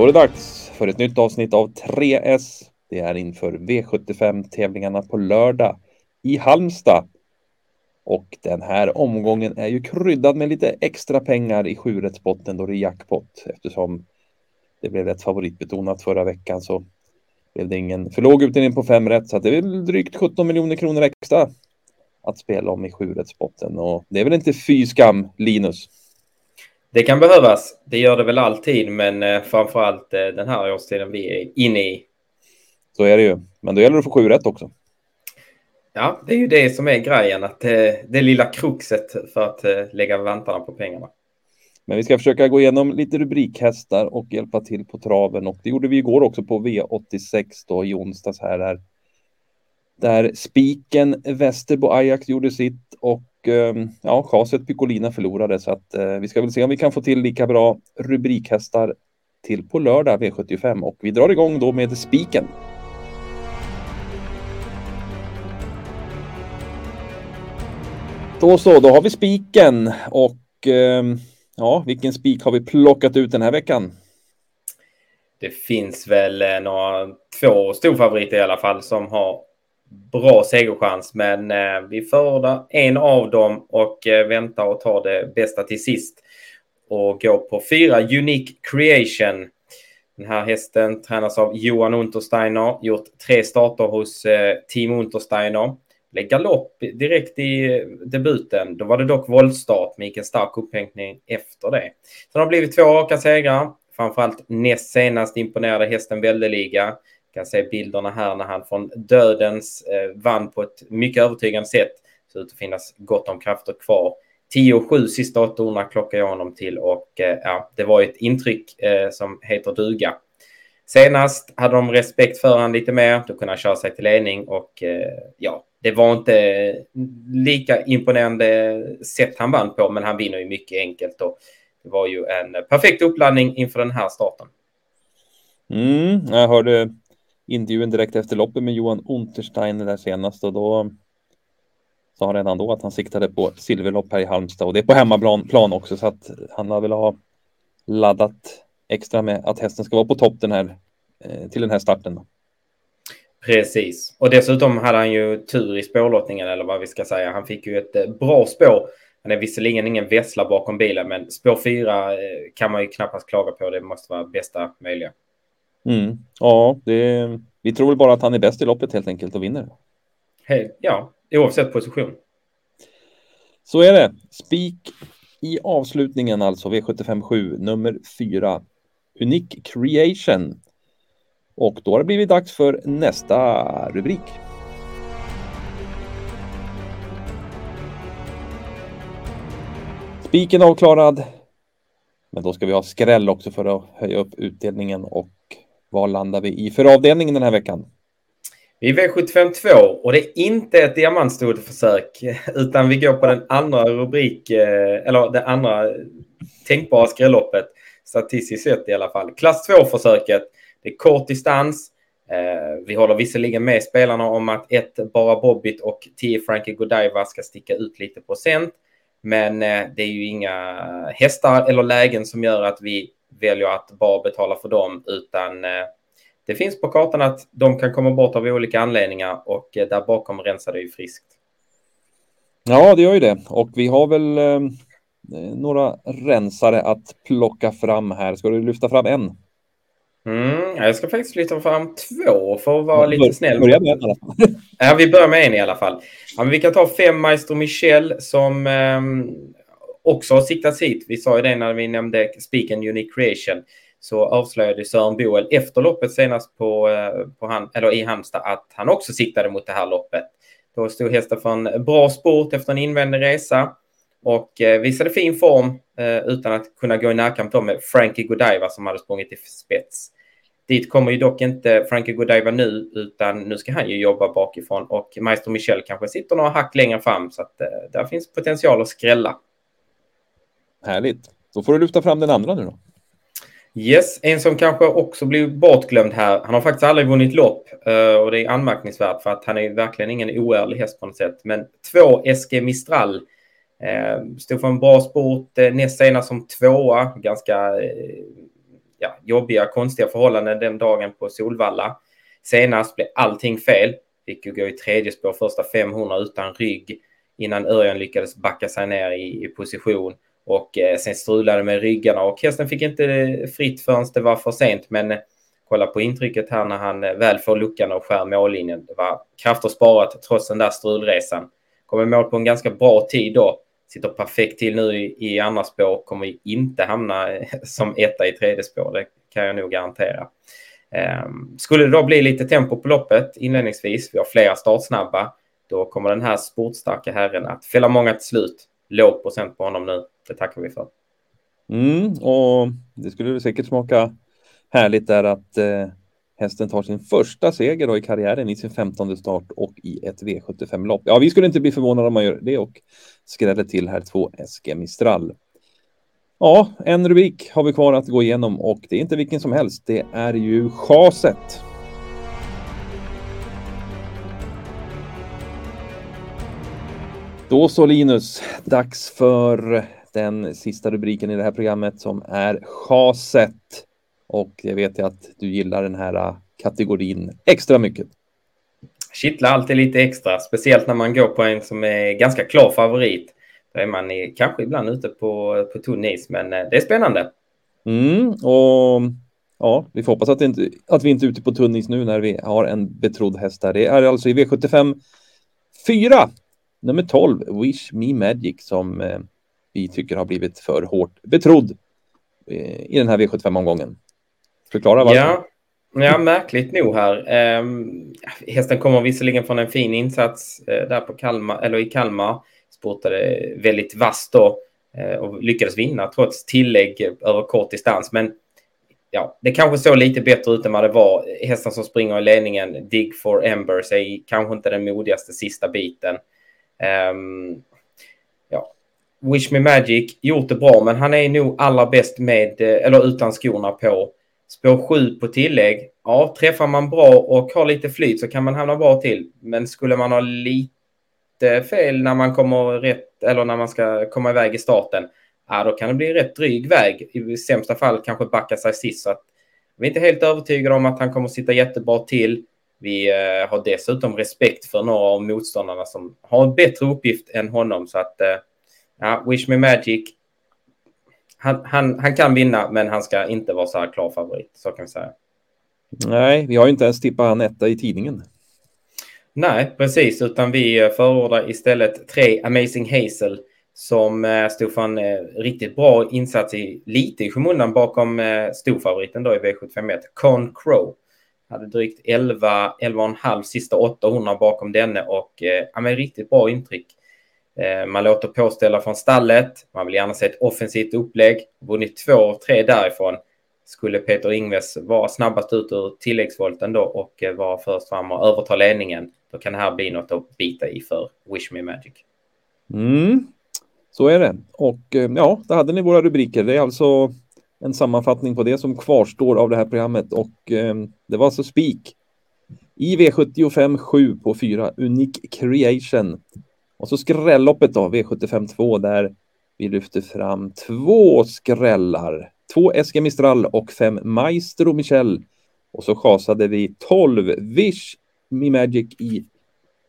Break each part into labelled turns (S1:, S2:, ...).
S1: Då är det dags för ett nytt avsnitt av 3S. Det är inför V75-tävlingarna på lördag i Halmstad. Och den här omgången är ju kryddad med lite extra pengar i sjurättsbotten då det är jackpot. Eftersom det blev rätt favoritbetonat förra veckan så blev det ingen för låg utdelning på fem rätt. Så det är väl drygt 17 miljoner kronor extra att spela om i sjurättsbotten. Och det är väl inte fy skam, Linus?
S2: Det kan behövas. Det gör det väl alltid, men eh, framför allt eh, den här årstiden vi är inne i.
S1: Så är det ju. Men då gäller det att få sju rätt också.
S2: Ja, det är ju det som är grejen, att det, eh, det lilla kruxet för att lägga vantarna på pengarna.
S1: Men vi ska försöka gå igenom lite rubrikhästar och hjälpa till på traven och det gjorde vi igår också på V86 då i onsdags här där, där spiken Västerbo Ajax gjorde sitt och Ehm, ja, Chaset Piccolina förlorade så att eh, vi ska väl se om vi kan få till lika bra rubrikhästar till på lördag V75 och vi drar igång då med spiken. Då så, då har vi spiken och eh, ja, vilken spik har vi plockat ut den här veckan?
S2: Det finns väl eh, några två storfavoriter i alla fall som har bra segerchans, men eh, vi föredrar en av dem och eh, väntar och tar det bästa till sist och går på fyra Unique Creation. Den här hästen tränas av Johan Untersteiner, gjort tre starter hos eh, Team Untersteiner. Blev galopp direkt i eh, debuten. Då var det dock voltstart gick en stark upphängning efter det. Sen har det blivit två raka segrar. Framförallt näst senast imponerade hästen väldeliga kan se bilderna här när han från dödens eh, vann på ett mycket övertygande sätt. Ser ut att finnas gott om krafter kvar. 10-7 sista 800 klockar jag honom till och eh, ja, det var ett intryck eh, som heter duga. Senast hade de respekt för honom lite mer. Då kunde han köra sig till ledning och eh, ja, det var inte lika imponerande sätt han vann på, men han vinner ju mycket enkelt och det var ju en perfekt uppladdning inför den här starten.
S1: Mm, jag hörde intervjun direkt efter loppet med Johan Untersteiner där senast och då sa han redan då att han siktade på silverlopp här i Halmstad och det är på hemmaplan också så att han har väl ha laddat extra med att hästen ska vara på topp den här eh, till den här starten. Då.
S2: Precis, och dessutom hade han ju tur i spårlottningen eller vad vi ska säga. Han fick ju ett eh, bra spår. Han är visserligen ingen vessla bakom bilen, men spår fyra eh, kan man ju knappast klaga på. Det måste vara bästa möjliga.
S1: Mm. Ja, det, vi tror väl bara att han är bäst i loppet helt enkelt och vinner.
S2: Hey, ja, oavsett position.
S1: Så är det. Spik i avslutningen alltså, V757 nummer 4. Unique Creation. Och då har det blivit dags för nästa rubrik. Spiken avklarad. Men då ska vi ha skräll också för att höja upp utdelningen och vad landar vi i för avdelning den här veckan?
S2: Vi är V752 och det är inte ett diamantstordförsök utan vi går på den andra rubrik, eh, eller det andra tänkbara skrälloppet. Statistiskt sett i alla fall. Klass 2-försöket. Det är kort distans. Eh, vi håller visserligen med spelarna om att ett Bara Bobbit och 10 Frankie Godiva ska sticka ut lite procent. Men eh, det är ju inga hästar eller lägen som gör att vi väljer att bara betala för dem, utan eh, det finns på kartan att de kan komma bort av olika anledningar och eh, där bakom rensar det ju friskt.
S1: Ja, det gör ju det och vi har väl eh, några rensare att plocka fram här. Ska du lyfta fram en?
S2: Mm, jag ska faktiskt lyfta fram två för att vara lite snäll.
S1: Börja med en.
S2: Ja, vi börjar med en i alla fall. Ja, vi kan ta fem Maestro Michel som eh, också har siktats hit. Vi sa ju det när vi nämnde Speak and Unique Creation så avslöjade Sören Boel efter loppet senast på, eh, på han, eller i Halmstad att han också siktade mot det här loppet. Då stod hästen för en bra sport efter en invändig resa och eh, visade fin form eh, utan att kunna gå i närkamp med Frankie Godiva som hade sprungit i spets. Dit kommer ju dock inte Frankie Godiva nu, utan nu ska han ju jobba bakifrån och Maestro Michel kanske sitter några hack längre fram så att eh, där finns potential att skrälla.
S1: Härligt. Då får du lyfta fram den andra nu då.
S2: Yes, en som kanske också blir bortglömd här. Han har faktiskt aldrig vunnit lopp eh, och det är anmärkningsvärt för att han är verkligen ingen oärlig häst på något sätt. Men två SG Mistral eh, stod för en bra sport, eh, näst senast som tvåa, ganska ja, jobbiga, konstiga förhållanden den dagen på Solvalla. Senast blev allting fel. Fick ju gå i tredje spår första 500 utan rygg innan Örjan lyckades backa sig ner i, i position. Och eh, sen strulade med ryggarna och hästen fick inte eh, fritt förrän det var för sent. Men eh, kolla på intrycket här när han eh, väl får luckan och skär mållinjen. Det var krafter sparat trots den där strulresan. Kommer mål på en ganska bra tid då. Sitter perfekt till nu i, i andra spår. Kommer inte hamna som etta i tredje spår. Det kan jag nog garantera. Um, skulle det då bli lite tempo på loppet inledningsvis, vi har flera startsnabba, då kommer den här sportstarka herren att fälla många till slut. Låg procent på honom nu. Det tackar vi för.
S1: Mm, och det skulle säkert smaka härligt där att eh, hästen tar sin första seger då i karriären i sin femtonde start och i ett V75-lopp. Ja, vi skulle inte bli förvånade om man gör det och skräller till här två SG Mistral. Ja, en rubrik har vi kvar att gå igenom och det är inte vilken som helst. Det är ju chaset. Då så Linus, dags för den sista rubriken i det här programmet som är chaset. Och jag vet ju att du gillar den här kategorin extra mycket.
S2: Kittlar alltid lite extra, speciellt när man går på en som är ganska klar favorit. Då är man i, kanske ibland ute på, på tunn is, men eh, det är spännande.
S1: Mm, och ja, vi får hoppas att, inte, att vi inte är ute på tunn is nu när vi har en betrodd häst här. Det är alltså i V75 4, nummer 12, Wish Me Magic, som eh, vi tycker har blivit för hårt betrodd eh, i den här V75-omgången. Förklara varför.
S2: Ja. Ja, märkligt nog här. Ehm, hästen kommer visserligen från en fin insats eh, där på Kalmar, eller i Kalmar Sportade väldigt vasst då eh, och lyckades vinna trots tillägg över kort distans. Men ja, det kanske såg lite bättre ut än vad det var. Hästen som springer i ledningen, Dig for Embers, är kanske inte den modigaste sista biten. Um, ja. Wish Me Magic, gjort det bra, men han är nog allra bäst med, eh, eller utan skorna på. Spår 7 på tillägg. Ja, träffar man bra och har lite flyt så kan man hamna bra till. Men skulle man ha lite fel när man kommer rätt eller när man ska komma iväg i starten, ja, då kan det bli rätt dryg väg. I sämsta fall kanske backa sig sist. Så att vi är inte helt övertygade om att han kommer sitta jättebra till. Vi eh, har dessutom respekt för några av motståndarna som har en bättre uppgift än honom. Så att, eh, ja, Wish Me Magic. Han, han, han kan vinna, men han ska inte vara så här klar favorit. Så kan vi säga.
S1: Nej, vi har ju inte ens tippat han etta i tidningen.
S2: Nej, precis, utan vi förordar istället tre Amazing Hazel som eh, stod för en eh, riktigt bra insats i lite i skymundan bakom eh, storfavoriten då i V751, Con Crow. Hade drygt 11, 11,5 sista 800 bakom denne och eh, ja, men riktigt bra intryck. Eh, man låter påställa från stallet, man vill gärna se ett offensivt upplägg, vunnit två av tre därifrån skulle Peter Ingves vara snabbast ut ur tilläggsvolten då och eh, vara först fram och överta ledningen, då kan det här bli något att bita i för Wish Me Magic.
S1: Mm, så är det. Och eh, ja, där hade ni våra rubriker. Det är alltså en sammanfattning på det som kvarstår av det här programmet och eh, det var alltså spik i V75 7 på 4 Unique Creation. Och så skrälloppet då, V75 2 där vi lyfter fram två skrällar två SG Mistral och fem Maestro Michel. Och så chasade vi 12 Wish Me Magic i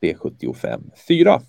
S1: V75 4.